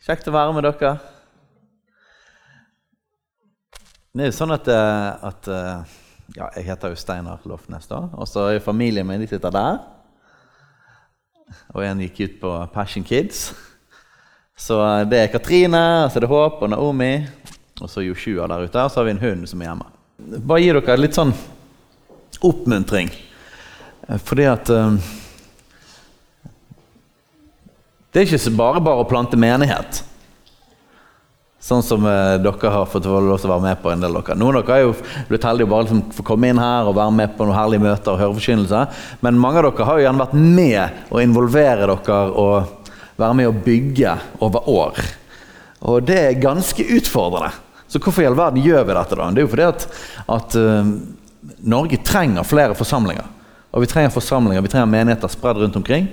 Kjekt å være med dere. Det er jo sånn at, eh, at eh, ja, Jeg heter jo Steinar Lofnes, da. Og så er familien min de sitter der. Og en gikk ut på Passion Kids. Så eh, det er Katrine, så er det Håp og Naomi. Og så Joshua der ute. Og så har vi en hund som er hjemme. Bare gi dere litt sånn oppmuntring. Fordi at det er ikke bare bare å plante menighet. Sånn som eh, dere har fått lov til å være med på. en del av dere. Noen av dere har jo blitt heldige å bare liksom få komme inn her og være med på noen herlige møter og høre. Men mange av dere har jo gjerne vært med å involvere dere og være med å bygge over år. Og det er ganske utfordrende. Så hvorfor i all verden gjør vi dette, da? Det er jo fordi at, at uh, Norge trenger flere forsamlinger. Og vi trenger forsamlinger, vi trenger menigheter spredd rundt omkring.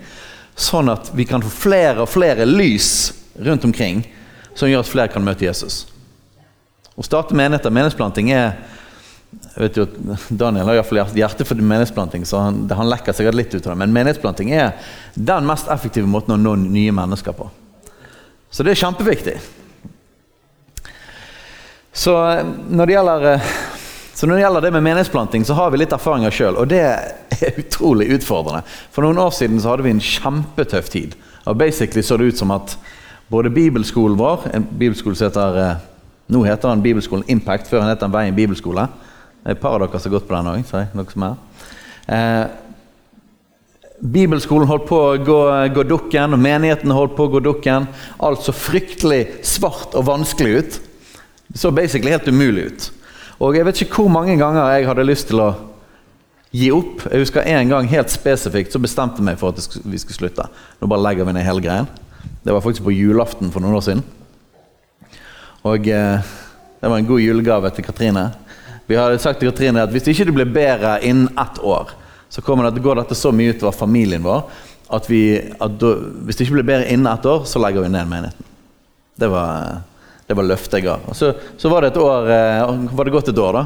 Sånn at vi kan få flere og flere lys rundt omkring som gjør at flere kan møte Jesus. Å starte menigheter, menighetsplanting er jeg vet jo, Daniel har iallfall hjerte for menighetsplanting, så han, han, lekker sikkert litt ut av det. Men menighetsplanting er den mest effektive måten å nå nye mennesker på. Så det er kjempeviktig. Så når det gjelder så når det gjelder det med menighetsplanting, så har vi litt erfaringer sjøl. Og det er utrolig utfordrende. For noen år siden så hadde vi en kjempetøff tid. Og basically så det ut som at både bibelskolen vår En bibelskole som heter eh, Nå heter den Bibelskolen Impact, før den het Veien bibelskole. Det er et par av dere som har gått på den òg. Eh, Bibelskolen holdt på å gå, gå, dukken, og menigheten holdt på å gå dukken. Alt så fryktelig svart og vanskelig ut. Det så basically helt umulig ut. Og jeg vet ikke hvor mange ganger jeg hadde lyst til å gi opp. Jeg husker En gang helt spesifikt så bestemte jeg meg for at vi skulle slutte. Nå bare legger vi ned hele greien. Det var faktisk på julaften for noen år siden. Og eh, det var en god julegave til Katrine. Vi hadde sagt til Katrine at hvis ikke det blir bedre innen ett år, så det, går dette så mye utover familien vår at, vi, at hvis det ikke blir bedre innen ett år, så legger vi ned menigheten. Det var det var løftet jeg ga. Og så, så var, det et år, eh, var det gått et år, da.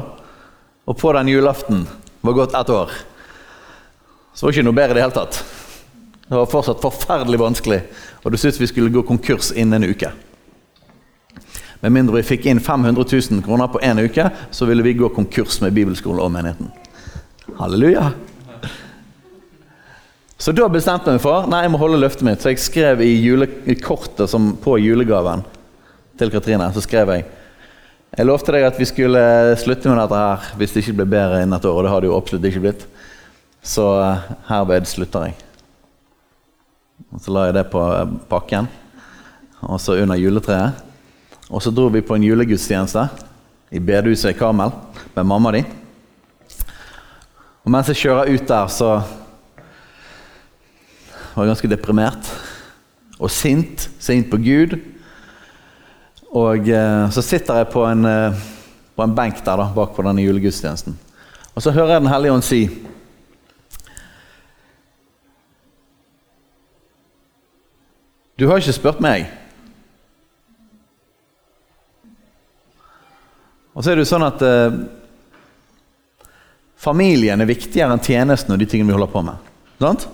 Og på den julaften var gått ett år. Så var det ikke noe bedre i det hele tatt. Det var fortsatt forferdelig vanskelig, og du syntes vi skulle gå konkurs innen en uke. Med mindre vi fikk inn 500 000 kroner på én uke, så ville vi gå konkurs med bibelskolen og menigheten. Halleluja! Så da bestemte jeg meg for nei, jeg må holde løftet mitt, så jeg skrev i, julekortet kortet som, på julegaven til Katrine, så skrev jeg jeg lovte deg at vi skulle slutte med dette her hvis det ikke ble bedre innen et år. Og det har det jo absolutt ikke blitt. Så uh, herved slutter jeg. Og Så la jeg det på eh, pakken, og så under juletreet. Og så dro vi på en julegudstjeneste i bedehuset i Karmel med mamma di. Og mens jeg kjører ut der, så var jeg ganske deprimert og sint. Sint på Gud og eh, så sitter jeg på en, eh, på en benk der da, bak på denne julegudstjenesten. Og så hører jeg Den hellige ånd si Du har ikke spurt meg. Og så er det jo sånn at eh, familien er viktigere enn tjenesten og de tingene vi holder på med. Sant?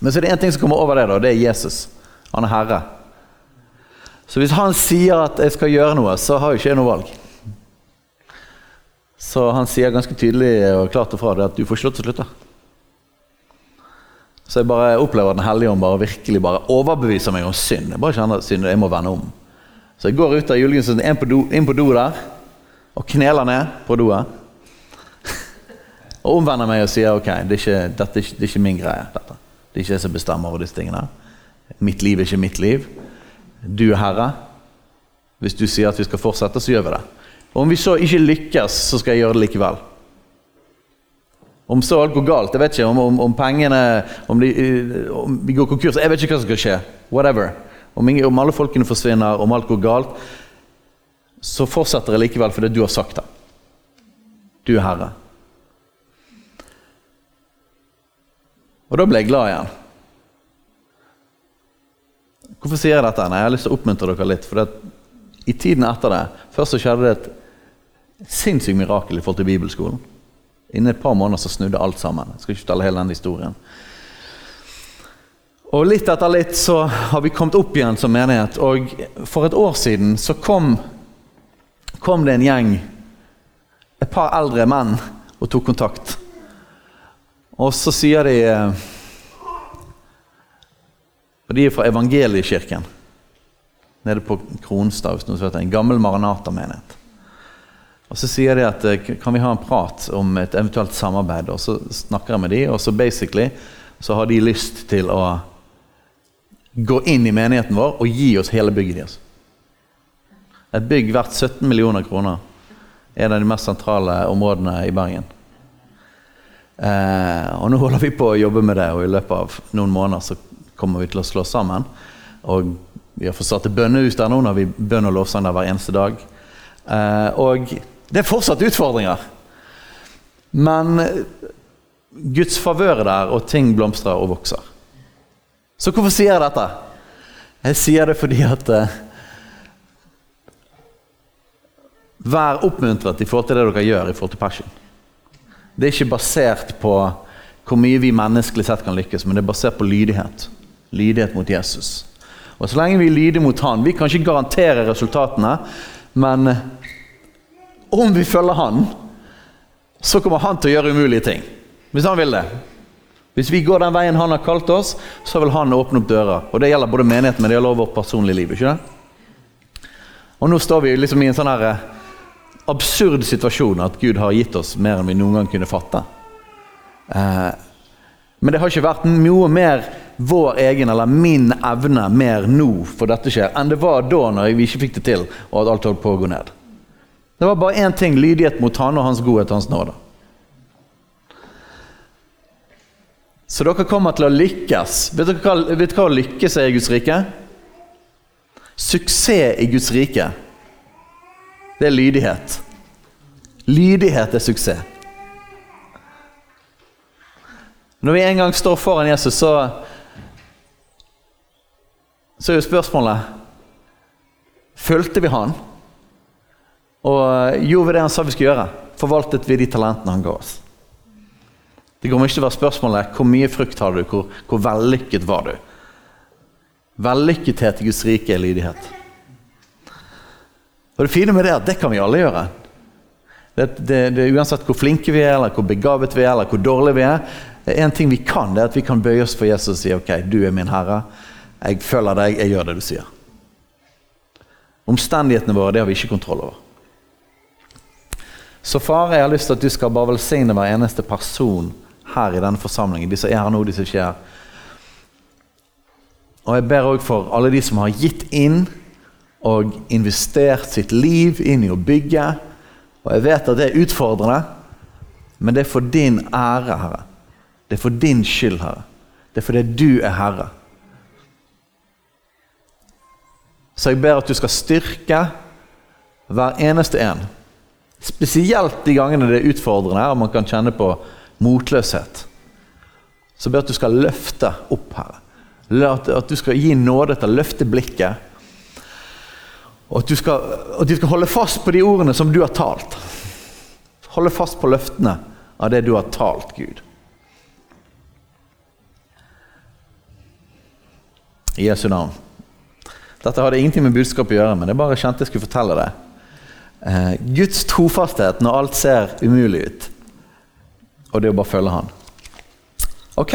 Men så er det én ting som kommer over det, da, og det er Jesus. Han er herre. Så hvis han sier at jeg skal gjøre noe, så har jo ikke jeg noe valg. Så han sier ganske tydelig og klart og fra det at du får ikke lov til å slutte. Så jeg bare opplever Den hellige ånd bare virkelig bare overbeviser meg om synd. Jeg bare kjenner synd, jeg må vende om. Så jeg går ut av julegudstjenesten, inn, på do, inn på do der, og kneler ned på doet. og omvender meg og sier ok, det er ikke, dette det er ikke min greie. dette. Det er ikke jeg som bestemmer over disse tingene. Mitt liv er ikke mitt liv. Du er Herre. Hvis du sier at vi skal fortsette, så gjør vi det. Og Om vi så ikke lykkes, så skal jeg gjøre det likevel. Om så alt går galt, jeg vet ikke om, om, om pengene om, de, om, vi går konkurs Jeg vet ikke hva som skal skje. Whatever. om, om alle folkene forsvinner, om alt går galt, så fortsetter jeg likevel fordi du har sagt det. Du er Herre. Og da ble jeg glad igjen. Hvorfor sier jeg dette? Nei, Jeg har lyst til å oppmuntre dere litt. For I tiden etter det Først så skjedde det et sinnssykt mirakel i forhold til bibelskolen. Innen et par måneder så snudde alt sammen. Jeg skal ikke fortelle hele den historien. Og Litt etter litt så har vi kommet opp igjen som menighet. Og for et år siden så kom, kom det en gjeng, et par eldre menn, og tok kontakt. Og så sier de Og de er fra Evangeliekirken nede på Kronstad, en gammel Maranata-menighet. Og Så sier de at kan vi ha en prat om et eventuelt samarbeid. Og Så snakker jeg med de, og så basically så har de lyst til å gå inn i menigheten vår og gi oss hele bygget deres. Et bygg verdt 17 millioner kroner. En av de mest sentrale områdene i Bergen. Eh, og Nå holder vi på å jobbe med det, og i løpet av noen måneder så kommer vi til å slå sammen. Og Vi har fått satt et bønnehus der nå, når vi bønn og lovsang der hver eneste dag. Eh, og det er fortsatt utfordringer. Men Guds favør er der, og ting blomstrer og vokser. Så hvorfor sier jeg dette? Jeg sier det fordi at eh, Vær oppmuntret i forhold til det dere gjør i forhold til passion. Det er ikke basert på hvor mye vi menneskelig sett kan lykkes, men det er basert på lydighet. Lydighet mot Jesus. Og Så lenge vi lyder mot Han Vi kan ikke garantere resultatene, men om vi følger Han, så kommer Han til å gjøre umulige ting. Hvis Han vil det. Hvis vi går den veien Han har kalt oss, så vil Han åpne opp dører. Og Det gjelder både menigheten, men det gjelder vårt personlige liv. ikke det? Og Nå står vi liksom i en sånn her eh, absurd situasjon at Gud har gitt oss mer enn vi noen gang kunne fatte. Eh, men det har ikke vært noe mer vår egen eller min evne mer nå for dette skjer, enn det var da når vi ikke fikk det til, og at alt holdt på å gå ned. Det var bare én ting lydighet mot Han og Hans godhet Hans nåde. Så dere kommer til å lykkes. Vet dere hva, vet dere hva lykkes er i Guds rike? Suksess i Guds rike, det er lydighet. Lydighet er suksess. Når vi en gang står foran Jesus, så, så er jo spørsmålet Fulgte vi han? Og gjorde vi det han sa vi skulle gjøre? Forvaltet vi de talentene han ga oss? Det kommer ikke til å være spørsmålet hvor mye frukt har du, hvor, hvor vellykket var du? Vellykkethet i Guds rike er lydighet. Og Det fine med det er at det kan vi alle gjøre. Det, det, det, uansett hvor flinke vi er, eller hvor begavet vi er, eller hvor dårlige vi er En ting vi kan, det er at vi kan bøye oss for Jesus og si ok, du er min herre. Jeg følger deg, jeg gjør det du sier. Omstendighetene våre det har vi ikke kontroll over. Så far, jeg har lyst til at du skal bare velsigne hver eneste person her i denne forsamlingen. De som er her nå, de som ikke er her. Og jeg ber òg for alle de som har gitt inn og investert sitt liv inn i å bygge. Og jeg vet at det er utfordrende, men det er for din ære, Herre. Det er for din skyld, Herre. Det er fordi du er Herre. Så jeg ber at du skal styrke hver eneste en. Spesielt de gangene det er utfordrende og man kan kjenne på motløshet. Så jeg ber at du skal løfte opp, Herre. At, du skal gi nåde til å løfte blikket. Og at du, skal, at du skal holde fast på de ordene som du har talt. Holde fast på løftene av det du har talt, Gud. I Jesu navn. Dette hadde ingenting med budskapet å gjøre, men jeg bare kjente jeg skulle fortelle det. Eh, Guds trofasthet når alt ser umulig ut og det er å bare følge han. Ok.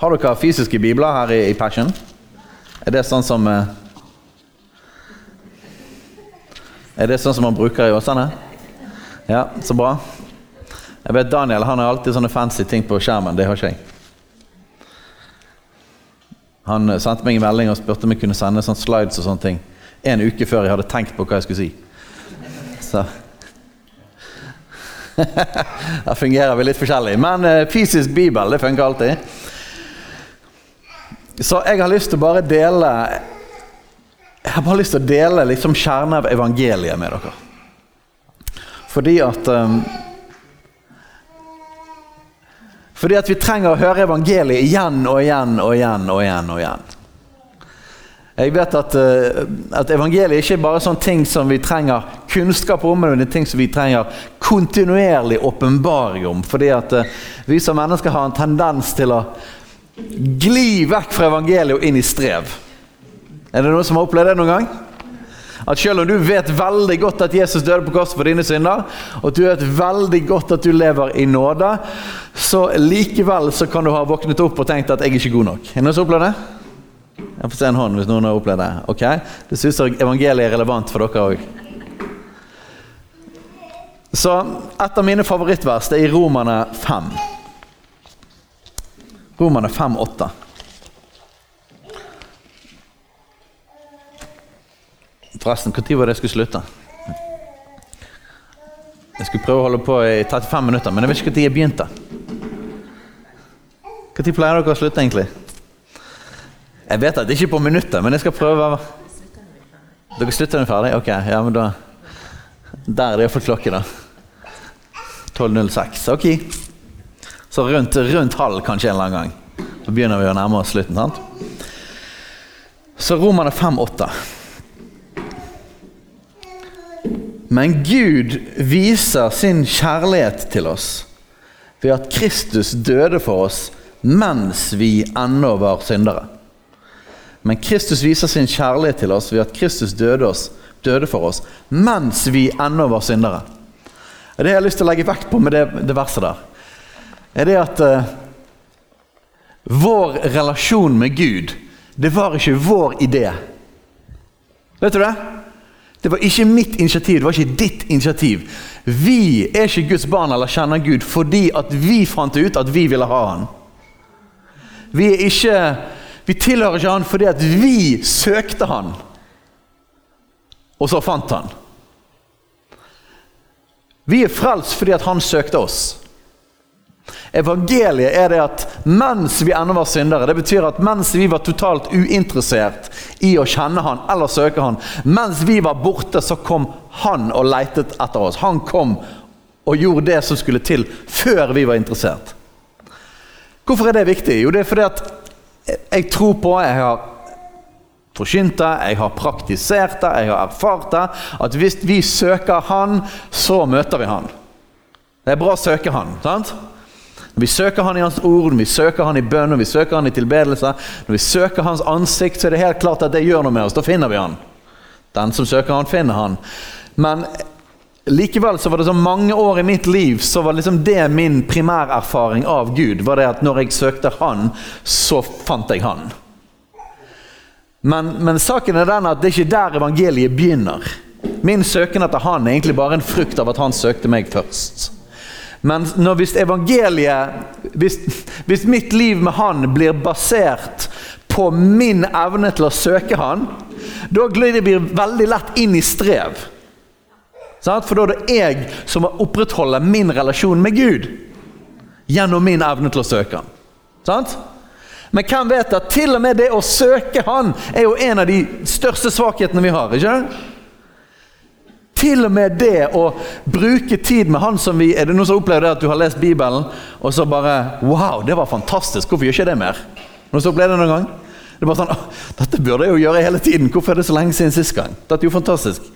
Har dere fysiske bibler her i Passion? Er det sånn som eh, Er det sånn som man bruker i Åsane? Ja, så bra. Jeg vet Daniel han har alltid sånne fancy ting på skjermen. Det har ikke jeg. Han eh, sendte meg en melding og spurte om jeg kunne sende sånn slides og sånne ting en uke før jeg hadde tenkt på hva jeg skulle si. Så da fungerer vi litt forskjellig. Men uh, fysisk bibel, det funker alltid. Så jeg har lyst til å bare dele Jeg har bare lyst til å dele liksom kjernen av evangeliet med dere. Fordi at um, Fordi at vi trenger å høre evangeliet igjen og igjen og igjen og igjen. og igjen. Jeg vet at, uh, at evangeliet er bare sånne ting som vi trenger kunnskap om, men det er ting som vi trenger kontinuerlig åpenbaring om. Fordi at uh, vi som mennesker har en tendens til å gli vekk fra evangeliet og inn i strev. Er det noen som har opplevd det noen gang? At Selv om du vet veldig godt at Jesus døde på korset for dine synder, og du vet veldig godt at du lever i nåde, så likevel så kan du ha våknet opp og tenkt at 'jeg er ikke god nok'. Er noen som opplevd det? Jeg får se en hånd hvis noen har opplevd det. Ok, Det jeg evangeliet er relevant for dere òg. Så et av mine favorittvers det er i Romerne 5. Romerne 5,8. Forresten, når var det jeg skulle slutte? Jeg skulle prøve å holde på i 35 minutter, men jeg vet ikke når jeg begynte. Når pleier dere å slutte, egentlig? Jeg vet at det ikke er på minuttet, men jeg skal prøve. Dere slutter er ferdig? Ok, ja, men da Der er det iallfall klokke, da. 12.06. Ok. Så rundt, rundt halv kanskje en eller annen gang. Så begynner vi å nærme oss slutten. sant? Så Romerne 5,8. Men Gud viser sin kjærlighet til oss ved at Kristus døde for oss mens vi ennå var syndere. Men Kristus viser sin kjærlighet til oss ved at Kristus døde, oss, døde for oss mens vi ennå var syndere. Det jeg har lyst til å legge vekt på med det, det verset der, er det at uh, vår relasjon med Gud, det var ikke vår idé. Vet du det? Det var ikke mitt initiativ, det var ikke ditt initiativ. Vi er ikke Guds barn eller kjenner Gud fordi at vi fant ut at vi ville ha Han. Vi, ikke, vi tilhører ikke Han fordi at vi søkte Han, og så fant Han. Vi er frelst fordi at Han søkte oss. Evangeliet er det at mens vi ennå var syndere, det betyr at mens vi var totalt uinteressert i å kjenne Han eller søke Han, mens vi var borte, så kom Han og leitet etter oss. Han kom og gjorde det som skulle til, før vi var interessert. Hvorfor er det viktig? Jo, det er fordi at jeg tror på, jeg har forkynt det, jeg har praktisert det, jeg har erfart det, at hvis vi søker Han, så møter vi Han. Det er bra å søke Han. sant? Vi søker Han i Hans ord, vi søker Han i bønn, vi søker Han i tilbedelse, når vi søker Hans ansikt, så er det helt klart at det gjør noe med oss. Da finner vi Han. Den som søker Han, finner Han. Men likevel så var det så mange år i mitt liv så var liksom det min primærerfaring av Gud. var det at Når jeg søkte Han, så fant jeg Han. Men, men saken er den at det er ikke der evangeliet begynner. Min søken etter Han er egentlig bare en frukt av at Han søkte meg først. Men når, hvis evangeliet hvis, hvis mitt liv med Han blir basert på min evne til å søke Han, da glir det veldig lett inn i strev. For da er det jeg som må opprettholde min relasjon med Gud gjennom min evne til å søke Han. Sant? Men hvem vet at til og med det å søke Han er jo en av de største svakhetene vi har. ikke til og med det å bruke tid med han som vi Er det noen som opplever det at du har lest Bibelen, og så bare Wow, det var fantastisk! Hvorfor gjør ikke det mer? Noen som opplevde det noen gang? Det er bare sånn, Dette burde jeg jo gjøre hele tiden. Hvorfor er det så lenge siden sist gang? Dette er jo fantastisk.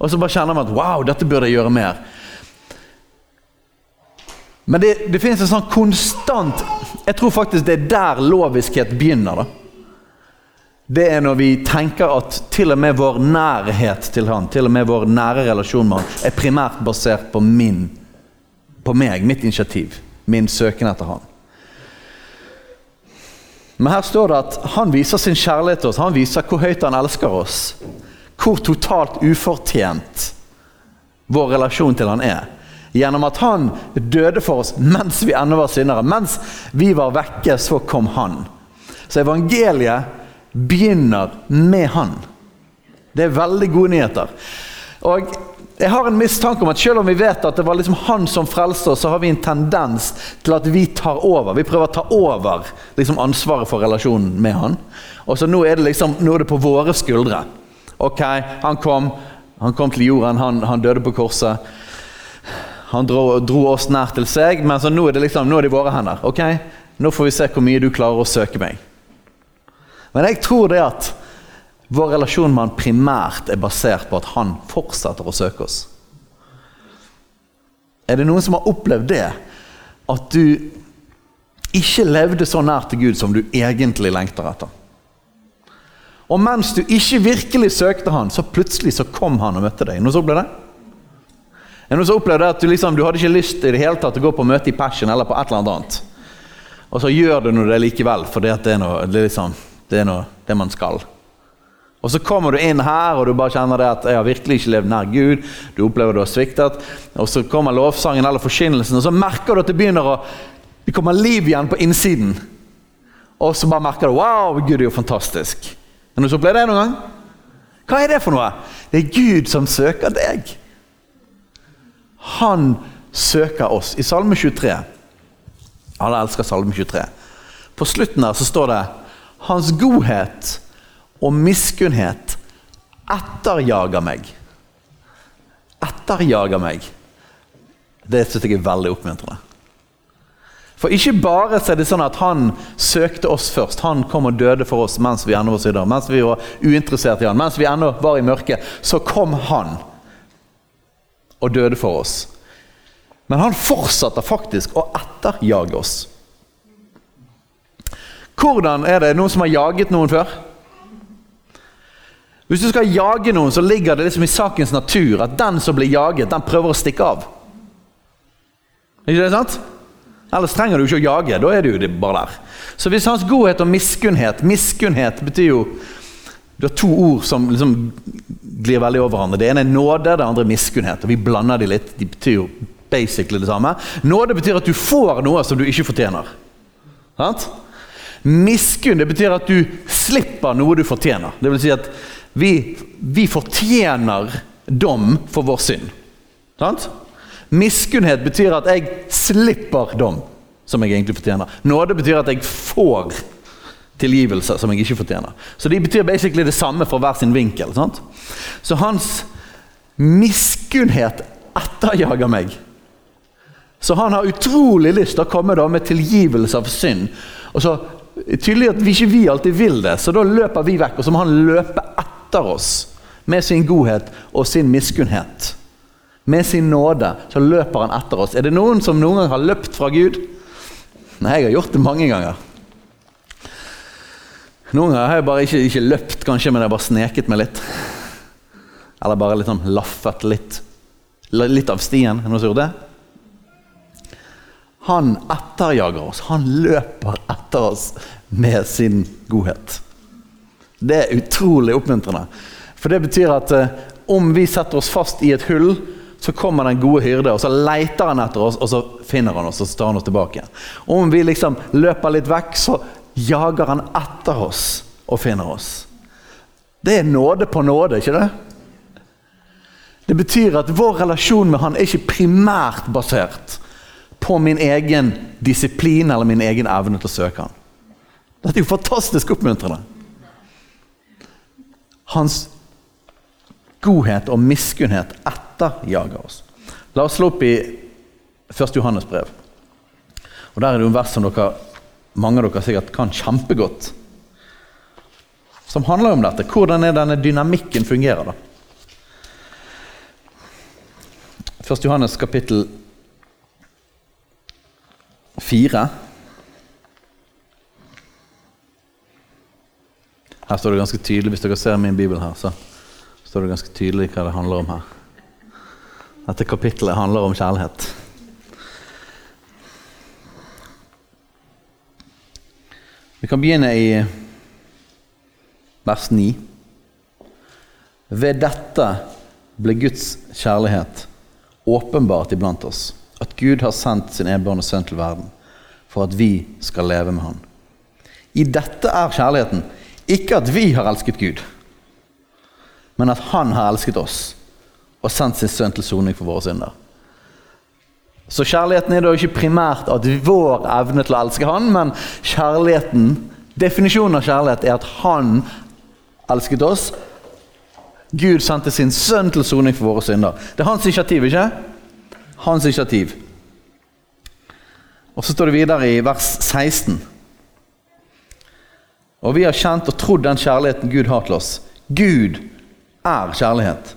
Og så bare kjenner man at wow, dette burde jeg gjøre mer. Men det, det finnes en sånn konstant Jeg tror faktisk det er der loviskhet begynner. da det er når vi tenker at til og med vår nærhet til han, til og med vår nære relasjon med han, er primært basert på min, på meg, mitt initiativ, min søken etter han. Men her står det at han viser sin kjærlighet til oss. Han viser hvor høyt han elsker oss. Hvor totalt ufortjent vår relasjon til han er. Gjennom at han døde for oss mens vi ennå var syndere. Mens vi var vekke, så kom han. Så evangeliet begynner med Han. Det er veldig gode nyheter. Og jeg har en mistanke om at selv om vi vet at det var liksom han som frelste oss, så har vi en tendens til at vi tar over. Vi prøver å ta over liksom ansvaret for relasjonen med han. Og så nå er det liksom, nå er det på våre skuldre. Ok, han kom, han kom til jorden, han, han døde på korset. Han dro, dro, oss nær til seg, men så nå er, det liksom, nå er det i våre hender. Ok, Nå får vi se hvor mye du klarer å søke meg. Men jeg tror det at vår relasjon med han primært er basert på at han fortsetter å søke oss. Er det noen som har opplevd det? At du ikke levde så nær til Gud som du egentlig lengter etter. Og mens du ikke virkelig søkte han, så plutselig så kom han og møtte deg. Noen som opplevde det? Er noen som opplevde at du, liksom, du hadde ikke lyst i det hele tatt å gå på møte i Passion eller på et eller annet. Og så gjør du det likevel, for det er, noe, det, er liksom, det er noe, det man skal. Og Så kommer du inn her og du bare kjenner det at jeg har virkelig ikke levd nær Gud. Du opplever du har sviktet. Og Så kommer lovsangen eller forkynnelsen, og så merker du at det begynner å det kommer liv igjen på innsiden. Og så bare merker du wow, Gud er jo fantastisk. Men så opplevd det noen gang? Hva er det for noe? Det er Gud som søker deg. Han søker oss. I Salme 23 Alle elsker Salme 23. På slutten der så står det Hans godhet og miskunnhet etterjager meg. Etterjager meg. Det syns jeg er veldig oppmuntrende. For ikke bare er det sånn at han søkte oss først. Han kom og døde for oss mens vi ennå var sydder, mens vi var uinteressert i han, mens vi ennå var i mørket. Så kom han og døde for oss. Men han fortsatte faktisk å etterjage oss. Hvordan er det noen som har jaget noen før? Hvis du skal jage noen, så ligger det liksom i sakens natur at den som blir jaget, den prøver å stikke av. Ikke det sant? Ellers trenger du ikke å jage. Da er du jo bare der. Så hvis hans godhet og miskunnhet Miskunnhet betyr jo Du har to ord som liksom glir veldig over hverandre. Det ene er nåde, det andre er miskunnhet. Og Vi blander de litt. De betyr jo basically det samme. Nåde betyr at du får noe som du ikke fortjener. Sant? Miskunn det betyr at du slipper noe du fortjener. Det vil si at vi, vi fortjener dom for vår synd. Sant? Miskunnhet betyr at jeg slipper dom, som jeg egentlig fortjener. Nåde betyr at jeg får tilgivelse som jeg ikke fortjener. Så de betyr basically det samme fra hver sin vinkel. Sant? Så hans miskunnhet etterjager meg. Så han har utrolig lyst til å komme da med tilgivelse av synd. Og så Tydelig at vi ikke vi alltid vil det, så da løper vi vekk. Og så må han løpe etter oss med sin godhet og sin miskunnhet. Med sin nåde så løper han etter oss. Er det noen som noen gang har løpt fra Gud? Nei, jeg har gjort det mange ganger. Noen ganger har jeg bare ikke, ikke løpt, kanskje, men jeg har bare sneket meg litt. Eller bare liksom laffet litt. Litt av stien. Er det noen som gjorde det? Han etterjager oss. Han løper etter oss med sin godhet. Det er utrolig oppmuntrende. For det betyr at eh, om vi setter oss fast i et hull, så kommer den gode hyrde, og så leter han etter oss, og så finner han oss og så tar han oss tilbake. Om vi liksom løper litt vekk, så jager han etter oss og finner oss. Det er nåde på nåde, ikke det? Det betyr at vår relasjon med han er ikke primært basert på min egen disiplin eller min egen evne til å søke han. Dette er jo fantastisk oppmuntrende. Hans godhet og miskunnhet etterjager oss. La oss slå opp i 1. Johannes brev. Og Der er det jo en vers som dere, mange av dere sikkert kan kjempegodt. Som handler om dette. Hvordan er denne dynamikken fungerer. da? 1. Johannes kapittel 4. Her står det ganske tydelig, Hvis dere ser min bibel her, så står det ganske tydelig hva det handler om her. Dette kapittelet handler om kjærlighet. Vi kan begynne i vers 9. Ved dette ble Guds kjærlighet åpenbart iblant oss. At Gud har sendt sin enbårne sønn til verden for at vi skal leve med Han. I dette er kjærligheten ikke at vi har elsket Gud, men at Han har elsket oss og sendt sin sønn til soning for våre synder. Så kjærligheten er da ikke primært at vår evne til å elske Han, men kjærligheten, definisjonen av kjærlighet er at Han elsket oss. Gud sendte sin sønn til soning for våre synder. Det er hans initiativ, ikke? Hans initiativ. Og Så står det videre i vers 16. Og vi har kjent og trodd den kjærligheten Gud har til oss. Gud er kjærlighet.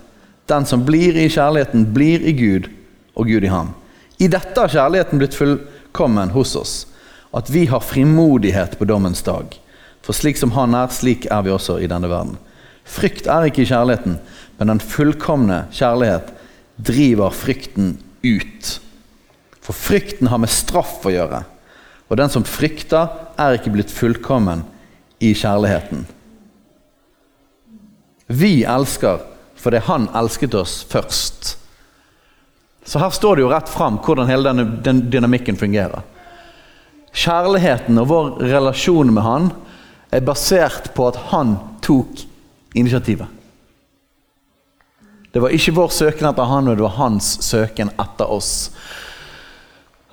Den som blir i kjærligheten, blir i Gud, og Gud i ham. I dette har kjærligheten blitt fullkommen hos oss, at vi har frimodighet på dommens dag. For slik som Han er, slik er vi også i denne verden. Frykt er ikke i kjærligheten, men den fullkomne kjærlighet driver frykten ut. For frykten har med straff å gjøre, og den som frykter, er ikke blitt fullkommen i kjærligheten. Vi elsker fordi Han elsket oss først. Så her står det jo rett fram hvordan hele denne, den dynamikken fungerer. Kjærligheten og vår relasjon med Han er basert på at Han tok initiativet. Det var ikke vår søken etter Han, men det var Hans søken etter oss.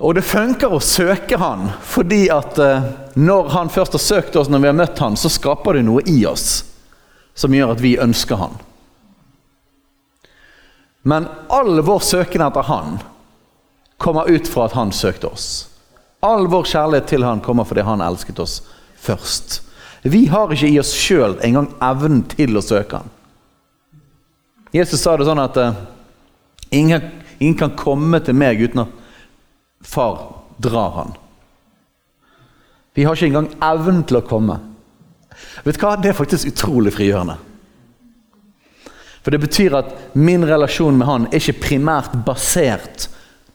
Og det funker å søke Han, fordi at eh, når Han først har søkt oss, når vi har møtt Han, så skaper det noe i oss som gjør at vi ønsker Han. Men all vår søken etter Han kommer ut fra at Han søkte oss. All vår kjærlighet til Han kommer fordi Han elsket oss først. Vi har ikke i oss sjøl engang evnen til å søke Han. Jesus sa det sånn at uh, ingen, ingen, kan komme til meg uten at far drar han. Vi har ikke engang evnen til å komme. Vet du hva? Det er faktisk utrolig frigjørende. For det betyr at min relasjon med han er ikke primært basert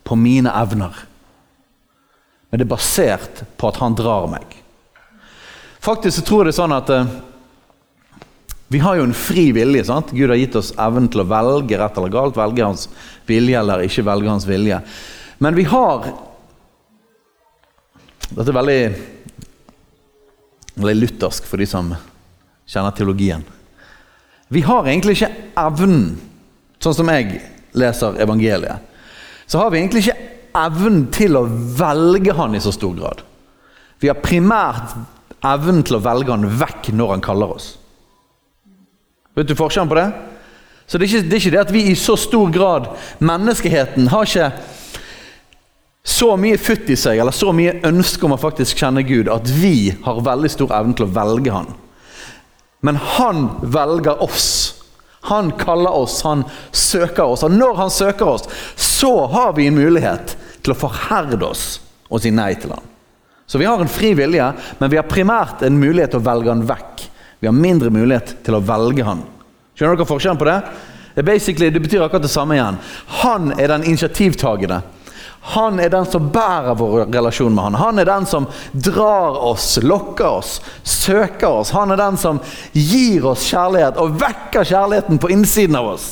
på mine evner. Men det er basert på at han drar meg. Faktisk så tror jeg det er sånn at uh, vi har jo en fri vilje. sant? Gud har gitt oss evnen til å velge rett eller galt, velge hans vilje eller ikke velge hans vilje. Men vi har Dette er veldig, veldig luthersk for de som kjenner teologien. Vi har egentlig ikke evnen, sånn som jeg leser evangeliet, så har vi egentlig ikke evnen til å velge han i så stor grad. Vi har primært evnen til å velge han vekk når han kaller oss. Vet du forskjellen på det? Så det er, ikke, det er ikke det at vi i så stor grad Menneskeheten har ikke så mye futt i seg eller så mye ønske om å faktisk kjenne Gud at vi har veldig stor evne til å velge Han. Men han velger oss. Han kaller oss, han søker oss. Og når han søker oss, så har vi en mulighet til å forherde oss og si nei til han. Så vi har en fri vilje, men vi har primært en mulighet til å velge han vekk. Vi har mindre mulighet til å velge han. Skjønner dere forskjellen på det? Det, det betyr akkurat det samme igjen. Han er den initiativtagende. Han er den som bærer vår relasjon med han. Han er den som drar oss, lokker oss, søker oss. Han er den som gir oss kjærlighet og vekker kjærligheten på innsiden av oss.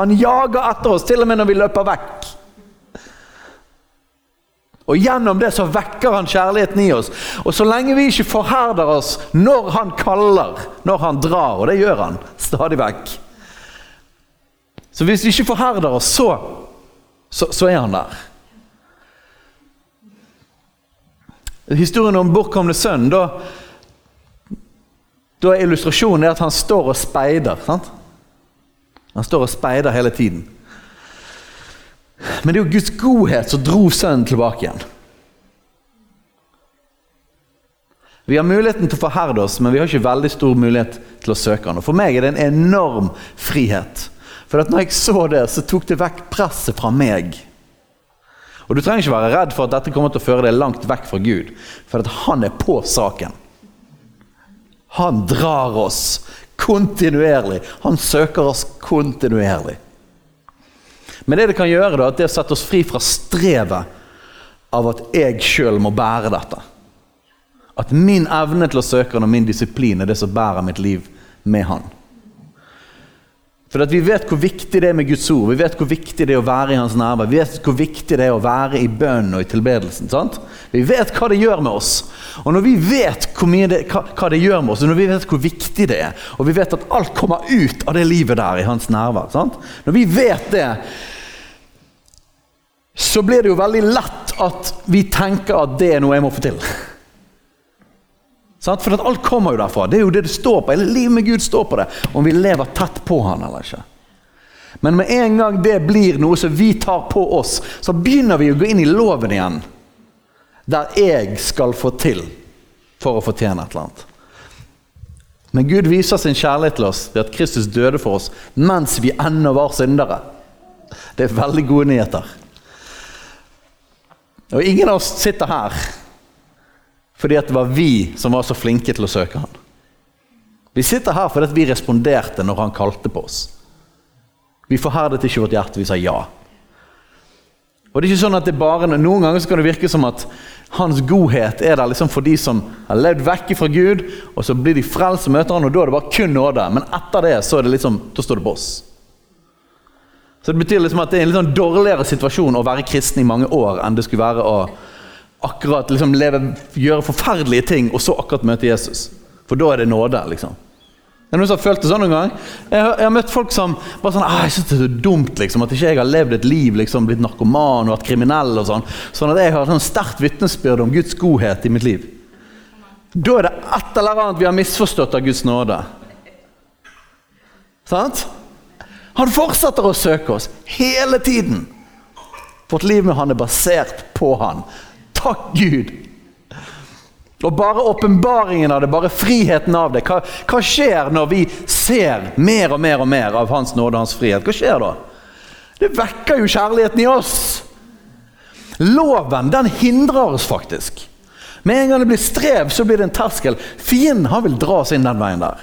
Han jager etter oss, til og med når vi løper vekk. Og Gjennom det så vekker han kjærligheten i oss. Og så lenge vi ikke forherder oss når han kaller, når han drar, og det gjør han stadig vekk Så hvis vi ikke forherder oss, så, så, så er han der. Historien om bortkomne sønn, da, da er illustrasjonen at han står og speider. Sant? Han står og speider hele tiden. Men det er jo Guds godhet som dro sønnen tilbake igjen. Vi har muligheten til å forherde oss, men vi har ikke veldig stor mulighet til å søke han. Og For meg er det en enorm frihet. For at når jeg så det, så tok det vekk presset fra meg. Og Du trenger ikke være redd for at dette kommer til å føre deg langt vekk fra Gud, for at han er på saken. Han drar oss kontinuerlig. Han søker oss kontinuerlig. Men det det kan gjøre, da, at det setter oss fri fra strevet av at jeg sjøl må bære dette. At min evne til å søke han og min disiplin er det som bærer mitt liv med han. For vi vet hvor viktig det er med Guds ord, vi vet hvor viktig det er å være i hans nærvær. Vi vet hvor viktig det er å være i bønn og i tilbedelsen. sant? Vi vet hva det gjør med oss. Og når vi vet det, hva, hva, det gjør med oss, og når vi vet hvor viktig det er, og vi vet at alt kommer ut av det livet der i hans nærvær sant? Når vi vet det, så blir det jo veldig lett at vi tenker at det er noe jeg må få til. For alt kommer jo derfra. Det er jo det det står på. Livet med Gud står på det. Om vi lever tett på Han eller ikke. Men med en gang det blir noe som vi tar på oss, så begynner vi å gå inn i loven igjen. Der jeg skal få til for å fortjene et eller annet. Men Gud viser sin kjærlighet til oss ved at Kristus døde for oss mens vi ennå var syndere. Det er veldig gode nyheter. Og ingen av oss sitter her fordi det var vi som var så flinke til å søke han. Vi sitter her fordi vi responderte når han kalte på oss. Vi forherdet ikke vårt hjerte, vi sa ja. Og det er ikke sånn at det bare, Noen ganger så kan det virke som at hans godhet er der liksom for de som har levd vekk fra Gud, og så blir de frelst og møter han, og da er det bare kun nåde. Men etter det så er det liksom, da står det på oss. Så Det betyr liksom at det er en litt sånn dårligere situasjon å være kristen i mange år enn det skulle være å akkurat liksom leve, gjøre forferdelige ting, og så akkurat møte Jesus. For da er det nåde. liksom. Er det noen som har følt det sånn noen gang? Jeg har, jeg har møtt folk som bare sånn «Ah, jeg synes det er så dumt liksom, at ikke jeg har levd et liv, liksom, blitt narkoman og vært kriminell. og Sånn Sånn at jeg har sånn sterkt vitnesbyrd om Guds godhet i mitt liv. Da er det et eller annet vi har misforstått av Guds nåde. Sant? Han fortsetter å søke oss hele tiden. Vårt liv med han er basert på han. Takk, Gud! Og bare åpenbaringen av det, bare friheten av det. Hva, hva, skjer når vi ser mer og mer og mer av Hans nåde og Hans frihet? Hva skjer da? Det vekker jo kjærligheten i oss. Loven den hindrer oss faktisk. Med en gang det blir strev, så blir det en terskel. Fienden han vil dra oss inn den veien der.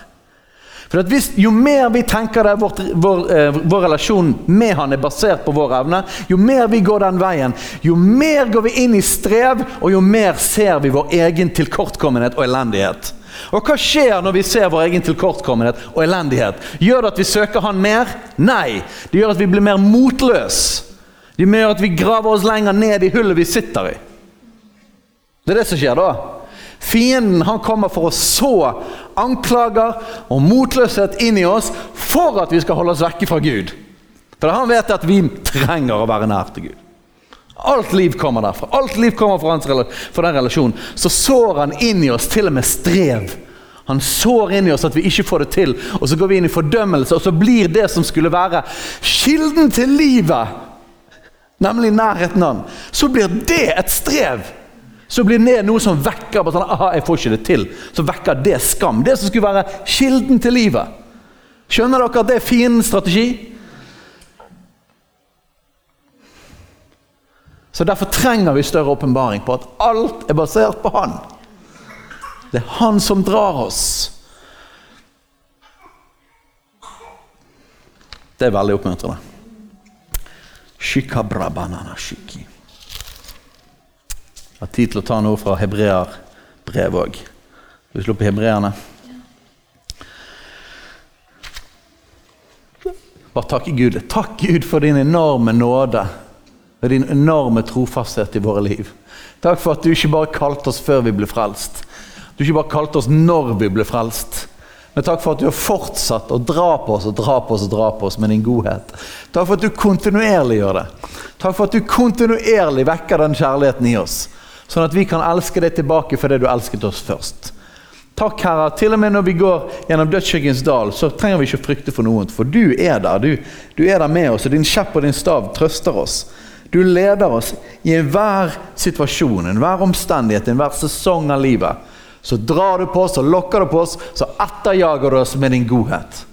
For hvis, Jo mer vi tenker det, vår, vår, eh, vår, relasjon med han er basert på vår evne, jo mer vi går den veien, jo mer går vi inn i strev, og jo mer ser vi vår egen tilkortkommenhet og elendighet. Og hva skjer når vi ser vår egen tilkortkommenhet og elendighet? Gjør det at vi søker Han mer? Nei. Det gjør at vi blir mer motløse. Det gjør at vi graver oss lenger ned i hullet vi sitter i. Det er det som skjer da. Fienden han kommer for å så anklager og motløshet inn i oss for at vi skal holde oss vekke fra Gud. For han vet at vi trenger å være nær til Gud. Alt liv kommer derfra. Alt liv kommer fra, hans, fra den relasjonen. Så sår han inn i oss til og med strev. Han sår inn i oss at vi ikke får det til, og så går vi inn i fordømmelse, og så blir det som skulle være kilden til livet, nemlig nærheten av ham, så blir det et strev så blir det noe som vekker sånn, aha, jeg får ikke det til. Så vekker det skam. Det som skulle være kilden til livet. Skjønner dere at det er fin strategi? Så Derfor trenger vi større åpenbaring på at alt er basert på Han. Det er Han som drar oss. Det er veldig oppmuntrende. Shikabrabanana shiki har tid til å ta noe fra hebreerbrevet òg. Skal vi slå på hebreerne? Bare takke Gud. Takk Gud for din enorme nåde og din enorme trofasthet i våre liv. Takk for at du ikke bare kalte oss før vi ble frelst. Du ikke bare kalte oss når vi ble frelst. Men takk for at du har fortsatt å dra på oss og dra på oss og dra på oss med din godhet. Takk for at du kontinuerlig gjør det. Takk for at du kontinuerlig vekker den kjærligheten i oss. Sånn at vi kan elske deg tilbake for det du elsket oss først. Takk, Herre. Til og med når vi går gjennom dødsskyggens dal, så trenger vi ikke frykte for noe, for du er der. Du, du er der med oss, og din kjepp og din stav trøster oss. Du leder oss i enhver situasjon, enhver omstendighet, enhver sesong av livet. Så drar du på oss og lokker du på oss, så etterjager du oss med din godhet.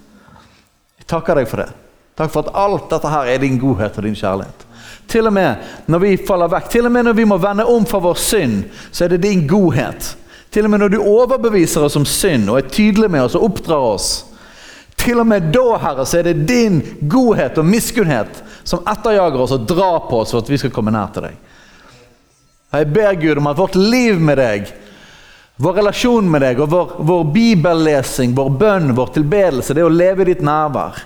Jeg takker deg for det. Takk for at alt dette her er din godhet og din kjærlighet. Til og med når vi faller vekk, til og med når vi må vende om fra vår synd, så er det din godhet. Til og med når du overbeviser oss om synd og er tydelig med oss og oppdrar oss. Til og med da, Herre, så er det din godhet og miskunnhet som etterjager oss og drar på oss for at vi skal komme nær til deg. Jeg ber Gud om at vårt liv med deg, vår relasjon med deg og vår, vår bibellesing, vår bønn, vår tilbedelse, det å leve i ditt nærvær,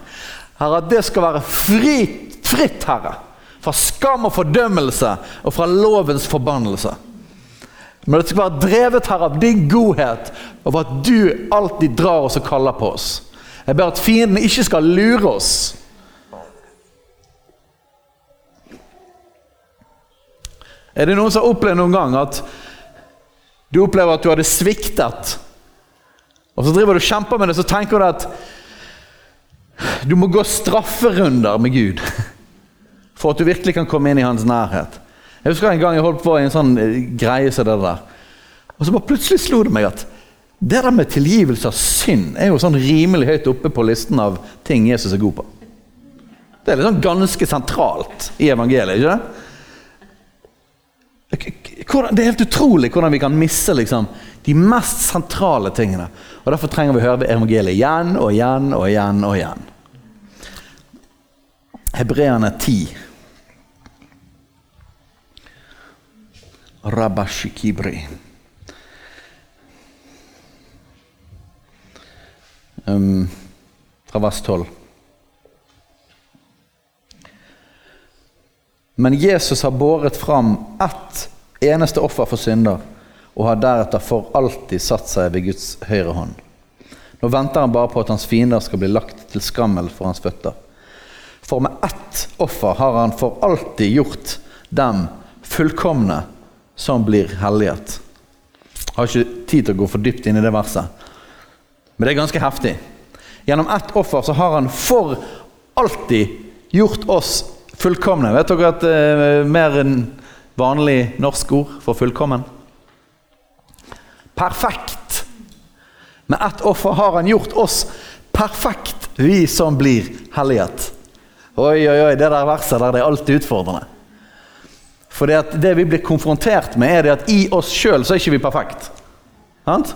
Herre, at det skal være fritt, fritt, Herre. Fra skam og fordømmelse og fra lovens forbannelse. Men det skal være drevet her av din godhet, og at du alltid drar oss og kaller på oss. Jeg ber at fienden ikke skal lure oss. Er det noen som har opplevd noen gang at du opplever at du hadde sviktet, og så driver du og kjemper med det, så tenker du at du må gå strafferunder med Gud for at du virkelig kan komme inn i hans nærhet. Jeg husker en gang jeg holdt på i en sånn eh, greie som det der. Og så bare plutselig slo det meg at det der med tilgivelse av synd er jo sånn rimelig høyt oppe på listen av ting Jesus er god på. Det er liksom ganske sentralt i evangeliet, ikke det? Det er helt utrolig hvordan vi kan misse liksom, de mest sentrale tingene. Og Derfor trenger vi å høre evangeliet igjen og igjen og igjen og igjen. Hebreerne 10. Rabashikibri. Um, fra vers 12. Men Jesus har båret fram ett eneste offer for synder og har deretter for alltid satt seg ved Guds høyre hånd. Nå venter han bare på at hans fiender skal bli lagt til skammel for hans føtter. For med ett offer har han for alltid gjort dem fullkomne som blir helliget. Jeg har ikke tid til å gå for dypt inn i det verset, men det er ganske heftig. Gjennom ett offer så har han for alltid gjort oss fullkomne. Vet dere at det eh, er mer enn vanlig norsk ord for fullkommen? Perfekt. Med ett offer har han gjort oss perfekt, vi som blir helliget. Oi, oi, oi, det der verset der det er alltid utfordrende. For det, vi blir konfrontert med, er det at i oss sjøl så er ikke vi perfekt. Sant?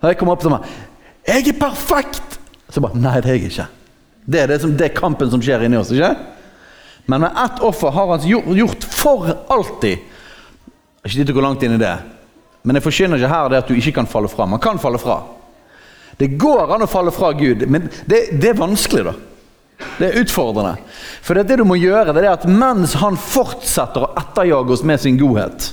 Når jeg kommer opp til meg 'Jeg er perfekt!' Så bare Nei, det er jeg ikke. Det er det, som, det er kampen som skjer inni oss. ikke? Men med ett offer har han gjort, for alltid. Ikke tid til å gå langt inn i det. Men jeg forkynner ikke her det at du ikke kan falle fra. Man kan falle fra. Det går an å falle fra Gud, men det, det er vanskelig, da. Det er utfordrende. For det, du må gjøre, det er at mens han fortsetter å etterjage oss med sin godhet,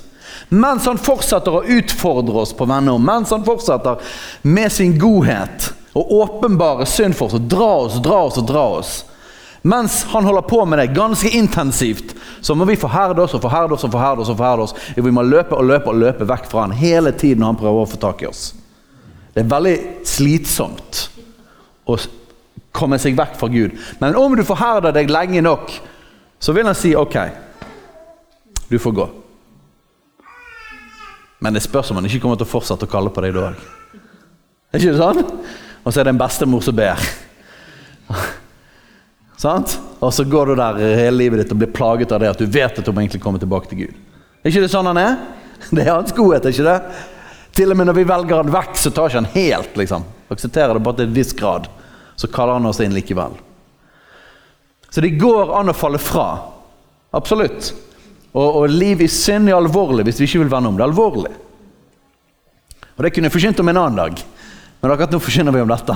mens han fortsetter å utfordre oss på venner, mens han fortsetter med sin godhet å åpenbare synd for oss og dra oss, dra oss og dra oss Mens han holder på med det ganske intensivt, så må vi forherde oss og forherde oss og forherde oss. og forherde oss. Vi må løpe og løpe og løpe vekk fra han hele tiden når han prøver å få tak i oss. Det er veldig slitsomt å komme seg vekk fra Gud. Men om du forherder deg lenge nok, så vil han si OK, du får gå. Men det spørs om han ikke kommer til å fortsette å kalle på deg da òg. Er ikke det sånn? Og så er det en bestemor som ber. Sant? Og så går du der hele livet ditt og blir plaget av det at du vet at du må egentlig komme tilbake til Gud. Er ikke det sånn han er? Det er hans godhet, er ikke det? Til og med når vi velger han vekk, så tar ikke han helt. liksom. Aksepterer det bare til en viss grad så kaller han oss inn likevel. Så det går an å falle fra. Absolutt. Og, og liv i synd er alvorlig hvis vi ikke vil vende om. Det alvorlig. Og Det kunne jeg forkynt om en annen dag, men akkurat nå forkynner vi om dette.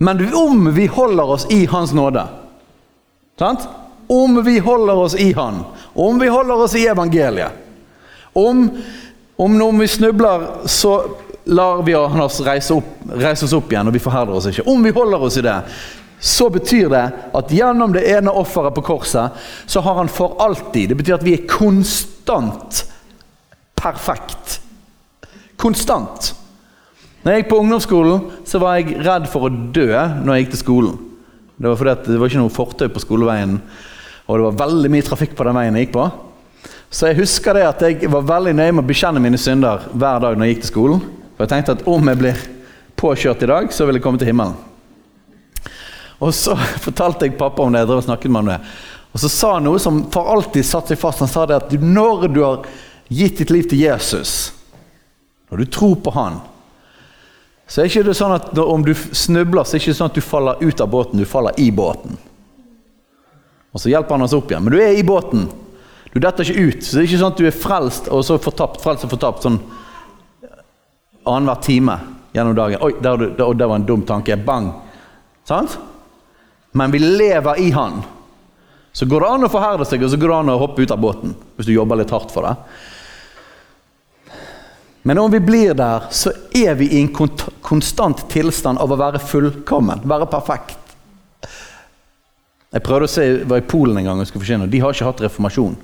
Men om vi holder oss i Hans nåde sant? Om vi holder oss i Han, om vi holder oss i evangeliet Om, om når vi snubler, så lar vi oss reise, opp, reise oss opp igjen, og vi forherder oss ikke. Om vi holder oss i det, så betyr det at gjennom det ene offeret på korset, så har han for alltid Det betyr at vi er konstant perfekt. Konstant. Når jeg gikk på ungdomsskolen, så var jeg redd for å dø når jeg gikk til skolen. Det var fordi det var ikke noe fortau på skoleveien, og det var veldig mye trafikk på den veien jeg gikk på. Så jeg husker det at jeg var veldig nøye med å bekjenne mine synder hver dag når jeg gikk til skolen. For jeg tenkte at om jeg blir påkjørt i dag, så vil jeg komme til himmelen. Og så fortalte jeg pappa om det. jeg drev og snakket med om det. Og så sa han noe som for alltid satte seg fast. Han sa det at når du har gitt ditt liv til Jesus, når du tror på Han, så er ikke det sånn at om du snubler, så er det ikke sånn at du faller ut av båten, du faller i båten. Og så hjelper han oss opp igjen. Men du er i båten. Du detter ikke ut. Så det er ikke sånn at du er frelst og så fortapt, frelst og fortapt. sånn annenhver time gjennom dagen. Oi, der, der, der, var en dum tanke. Bang! Sant? men vi lever i Han, så går det an å forherde seg, og så går det an å hoppe ut av båten. Hvis du jobber litt hardt for det. Men om vi blir der, så er vi i en konstant tilstand av å være fullkommen, være perfekt. Jeg prøvde å se, jeg var i Polen en gang og skulle forsyne, og de har ikke hatt reformasjon.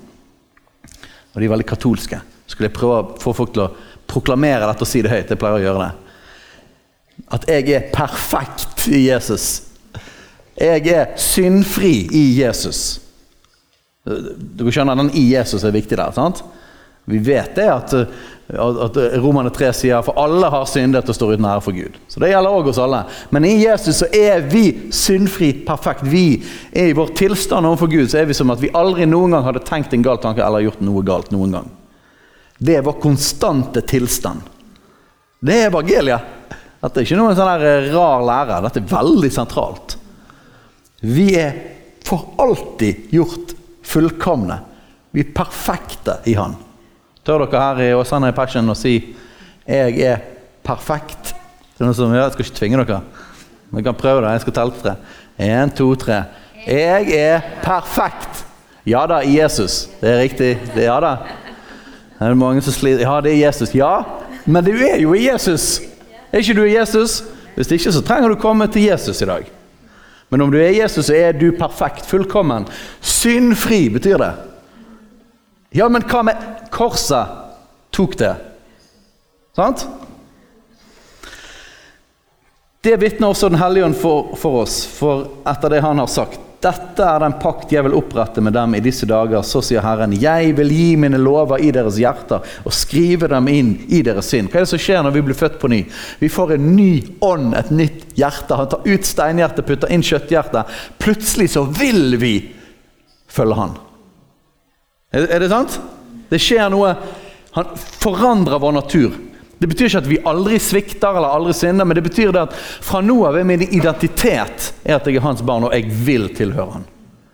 Og de er veldig katolske. Skulle jeg prøve å få folk til å proklamere dette og si det høyt. Jeg pleier å gjøre det. At jeg er perfekt i Jesus. Jeg er syndfri i Jesus. Du skjønner, Den i Jesus er viktig der. sant? Vi vet det at, at Romane 3 sier for alle har syndet og står uten ære for Gud. Så Det gjelder òg oss alle. Men i Jesus så er vi syndfri perfekt. Vi er i vår tilstand overfor Gud så er vi som at vi aldri noen gang hadde tenkt en gal tanke eller gjort noe galt noen gang. Det er vår konstante tilstand. Det er evangeliet. Dette er ikke noen sånn rar lære. Dette er veldig sentralt. Vi er for alltid gjort fullkomne. Vi er perfekte i Han. Tør dere her i Åsane Passion å si 'Jeg er perfekt'? Det er noe som, jeg skal ikke tvinge dere, men jeg kan prøve det. Jeg skal telle tre. Én, to, tre. Jeg er perfekt! Ja da, Jesus. Det er riktig. Ja da. Det er mange som sliter. Ja, det er Jesus. Ja, men du er jo i Jesus. Er ikke du i Jesus? Hvis ikke, så trenger du komme til Jesus i dag. Men om du er Jesus, så er du perfekt, fullkommen. Syndfri betyr det. Ja, men hva med korset tok det? Sant? Det vitner også Den hellige ånd for, for, oss, for etter det han har sagt. Dette er den pakt jeg vil opprette med dem i disse dager. Så sier Herren, jeg vil gi mine lover i deres hjerter og skrive dem inn i deres sinn. Hva er det som skjer når vi blir født på ny? Vi får en ny ånd, et nytt hjerte. Han tar ut steinhjertet, putter inn kjøtthjertet. Plutselig så vil vi følge han. Er, det sant? Det skjer noe Han forandrer vår natur. Det betyr ikke at vi aldri svikter eller aldri synder, men det betyr det at fra nå av er min identitet er at jeg er hans barn, og jeg vil tilhøre han.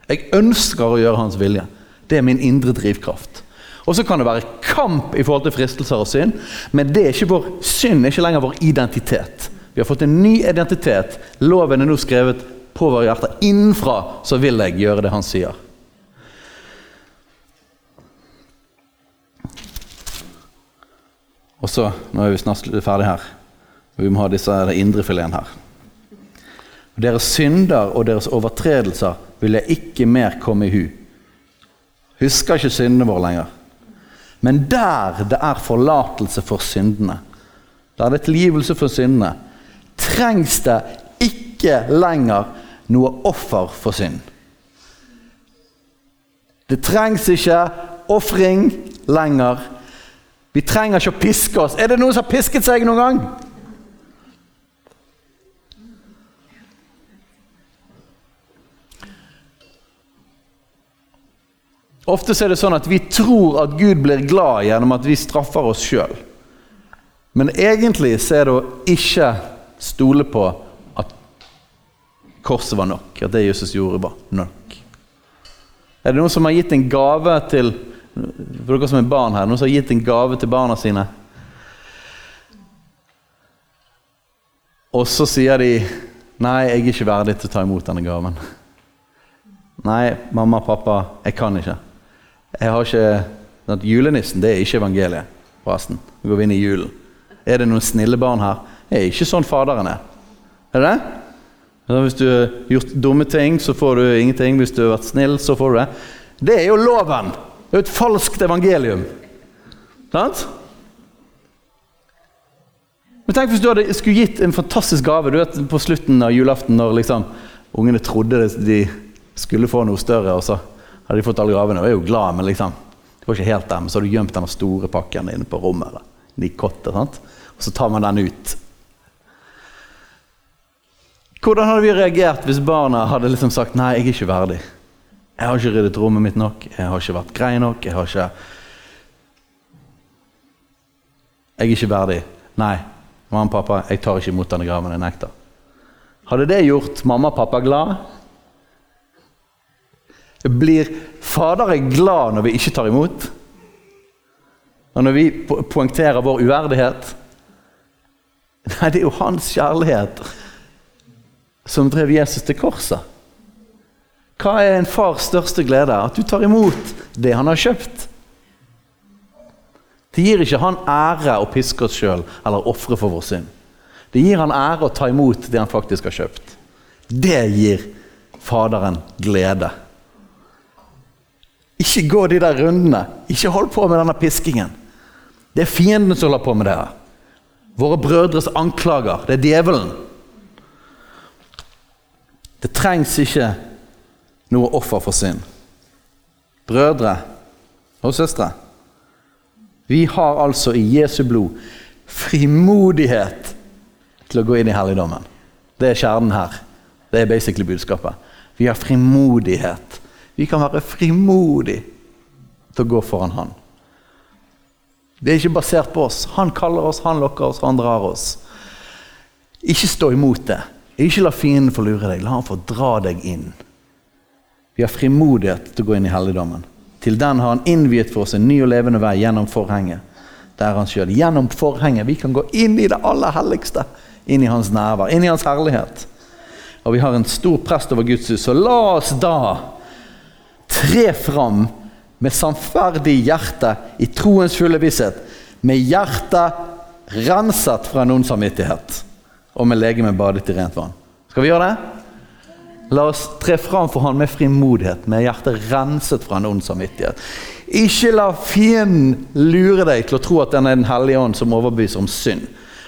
Jeg ønsker å gjøre hans vilje. Det er min indre drivkraft. Og så kan det være kamp i forhold til fristelser og synd, men det er ikke vår synd er ikke lenger vår identitet. Vi har fått en ny identitet. Loven er nå skrevet på våre hjerter. Innenfra så vil jeg gjøre det han sier. Og så, nå er vi snart ferdig her, vi må ha disse indrefileten her. Deres synder og deres overtredelser vil jeg ikke mer komme i hu. Husker ikke syndene våre lenger. Men der det er forlatelse for syndene, der det er tilgivelse for syndene, trengs det ikke lenger noe offer for synd. Det trengs ikke ofring lenger vi trenger ikke å piske oss. Er det noen som har pisket seg noen gang? Ofte er det sånn at vi tror at Gud blir glad gjennom at vi straffer oss sjøl. Men egentlig så er det å ikke stole på at korset var nok. At det Jesus gjorde, var nok. Er det noen som har gitt en gave til for dere som er barn her, noen som har gitt en gave til barna sine. Og så sier de 'Nei, jeg er ikke verdig til å ta imot denne gaven'. 'Nei, mamma pappa, jeg kan ikke'. Jeg har ikke at Julenissen det er ikke evangeliet, forresten. Nå går vi inn i julen. Er det noen snille barn her? Det er ikke sånn Faderen er. Er det det? Hvis du har gjort dumme ting, så får du ingenting. Hvis du har vært snill, så får du det. Det er jo loven! Det er jo et falskt evangelium. Sant? Men tenk hvis du hadde, skulle gitt en fantastisk gave du vet, på slutten av julaften, når liksom, ungene trodde de skulle få noe større, og så hadde de fått alle gavene. Og er jo glad, men liksom, det var ikke helt dem. Så har du gjemt den store pakken inne på rommet. Eller, i sant? Og så tar man den ut. Hvordan hadde vi reagert hvis barna hadde liksom sagt 'nei, jeg er ikke verdig'? Jeg har ikke ryddet rommet mitt nok, jeg har ikke vært grei nok. Jeg har ikke Jeg er ikke verdig. Nei, mamma og pappa, jeg tar ikke imot denne graven. Jeg nekter. Hadde det gjort mamma og pappa glad? Blir Fadere glad når vi ikke tar imot? Og når vi poengterer vår uverdighet? Nei, det er jo hans kjærlighet som drev Jesus til korset. Hva er en fars største glede? At du tar imot det han har kjøpt. Det gir ikke han ære å piske oss sjøl eller ofre for vår synd. Det gir han ære å ta imot det han faktisk har kjøpt. Det gir Faderen glede. Ikke gå de der rundene. Ikke hold på med denne piskingen. Det er fienden som holder på med det. Våre brødres anklager. Det er djevelen. Det trengs ikke noe offer for synd. Brødre og søstre, vi har altså i Jesu blod frimodighet til å gå inn i helligdommen. Det er kjernen her. Det er basically budskapet. Vi har frimodighet. Vi kan være frimodig til å gå foran Han. Det er ikke basert på oss. Han kaller oss, han lokker oss, han drar oss. Ikke stå imot det. Ikke la fienden få lure deg. La han få dra deg inn. Vi har frimodighet til å gå inn i helligdommen. Til den har han innviet for oss en ny og levende vei gjennom forhenget. Der han sjøl. Gjennom forhenget. Vi kan gå inn i det aller helligste. Inn i hans nærvær. Inn i hans herlighet. Og vi har en stor prest over Guds hus. Så la oss da tre fram med sannferdig hjerte i troens fulle visshet. Med hjertet renset fra en ond samvittighet. Og med legemet badet i rent vann. Skal vi gjøre det? La oss tre fram for Han med frimodighet, med hjertet renset fra en ond samvittighet. Ikke la fienden lure deg til å tro at den er Den hellige ånd som overbeviser om synd.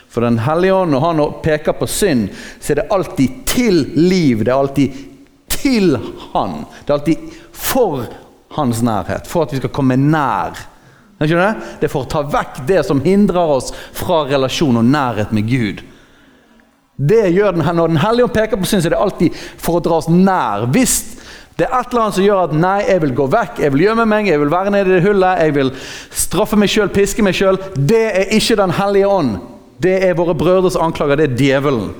For Den hellige ånd, når han peker på synd, så er det alltid til liv. Det er alltid til Han. Det er alltid for hans nærhet. For at vi skal komme nær. Det er for å ta vekk det som hindrer oss fra relasjon og nærhet med Gud. Det gjør den, Når Den hellige ånd peker på synd, så er det alltid for å dra oss nær. Hvis det er et eller annet som gjør at nei, jeg vil gå vekk, jeg vil gjemme meg, jeg vil være nede i det hullet, jeg vil straffe meg sjøl, piske meg sjøl, det er ikke Den hellige ånd. Det er våre brødres anklager, det er djevelen.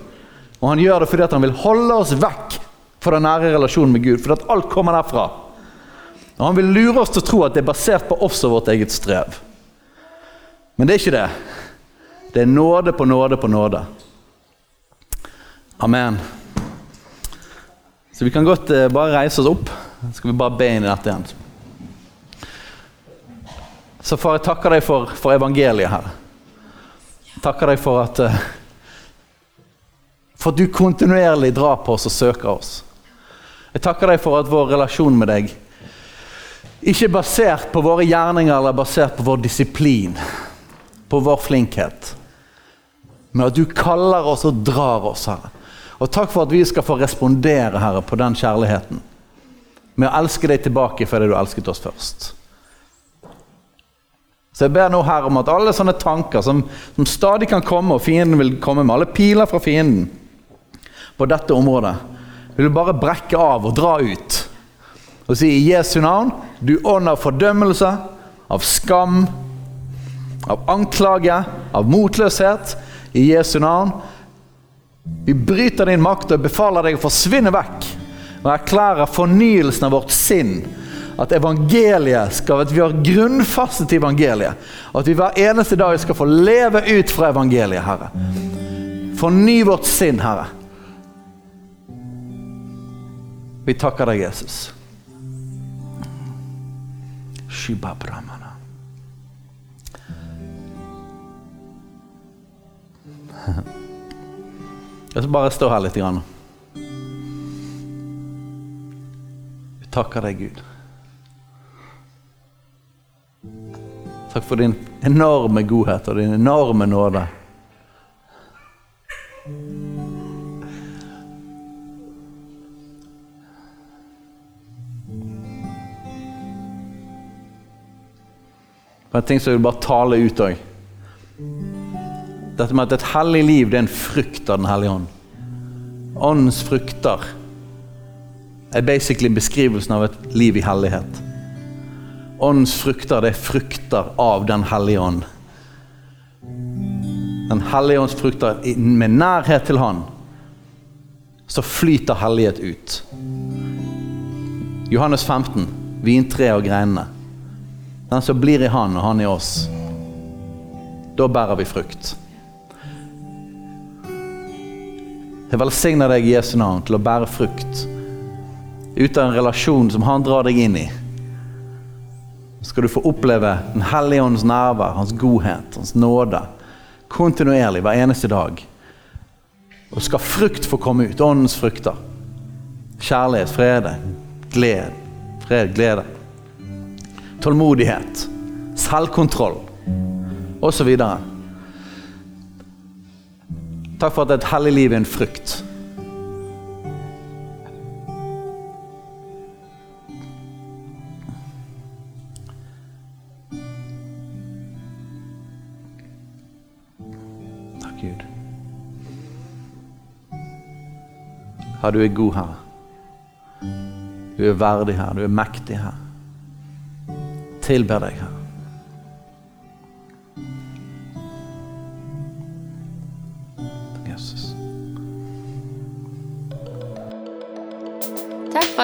Og han gjør det fordi han vil holde oss vekk fra den nære relasjonen med Gud. Fordi alt kommer derfra. Og Han vil lure oss til å tro at det er basert på oss og vårt eget strev. Men det er ikke det. Det er nåde på nåde på nåde. Amen. Så vi kan godt eh, bare reise oss opp. Så skal vi bare be inn i dette igjen. Så far, jeg takker deg for, for evangeliet her. Takker deg for at eh, For at du kontinuerlig drar på oss og søker oss. Jeg takker deg for at vår relasjon med deg ikke er basert på våre gjerninger eller basert på vår disiplin, på vår flinkhet, men at du kaller oss og drar oss, Herre. Og takk for at vi skal få respondere Herre, på den kjærligheten. Med å elske deg tilbake fordi du elsket oss først. Så jeg ber nå her om at alle sånne tanker som, som stadig kan komme, og fienden vil komme med, alle piler fra fienden på dette området, vil du bare brekke av og dra ut. Og si i Jesu navn, du ånd av fordømmelse, av skam, av anklage, av motløshet. I Jesu navn vi bryter din makt og befaler deg å forsvinne vekk og erklærer fornyelsen av vårt sinn. At evangeliet skal, at vi har grunnfastet evangeliet. Og at vi hver eneste dag skal få leve ut fra evangeliet, Herre. Forny vårt sinn, Herre. Vi takker deg, Jesus. Shiba Brahmana. Jeg skal bare stå her litt. Grann. Vi takker deg, Gud. Takk for din enorme godhet og din enorme nåde. Det er ting som jeg vil bare tale ut òg. Dette med at et hellig liv det er en frukt av Den hellige ånd. Åndens frukter er basically beskrivelsen av et liv i hellighet. Åndens frukter det er frukter av Den hellige ånd. Den hellige ånds frukter med nærhet til Han, så flyter hellighet ut. Johannes 15, vintreet og greinene. Den som blir i Han og Han i oss. Da bærer vi frukt. Jeg velsigner deg i Jesu navn til å bære frukt ut av en relasjon som han drar deg inn i, skal du få oppleve Den hellige åndens nærvær, hans godhet, hans nåde. Kontinuerlig hver eneste dag. Og skal frukt få komme ut. Åndens frukter. Kjærlighet, frede, glede, fred, glede. Tålmodighet, selvkontroll osv. Takk for at et hellig liv er en frukt. Takk, Gud. Herre, du er god her. Du er verdig her, du er mektig her. Tilber deg her.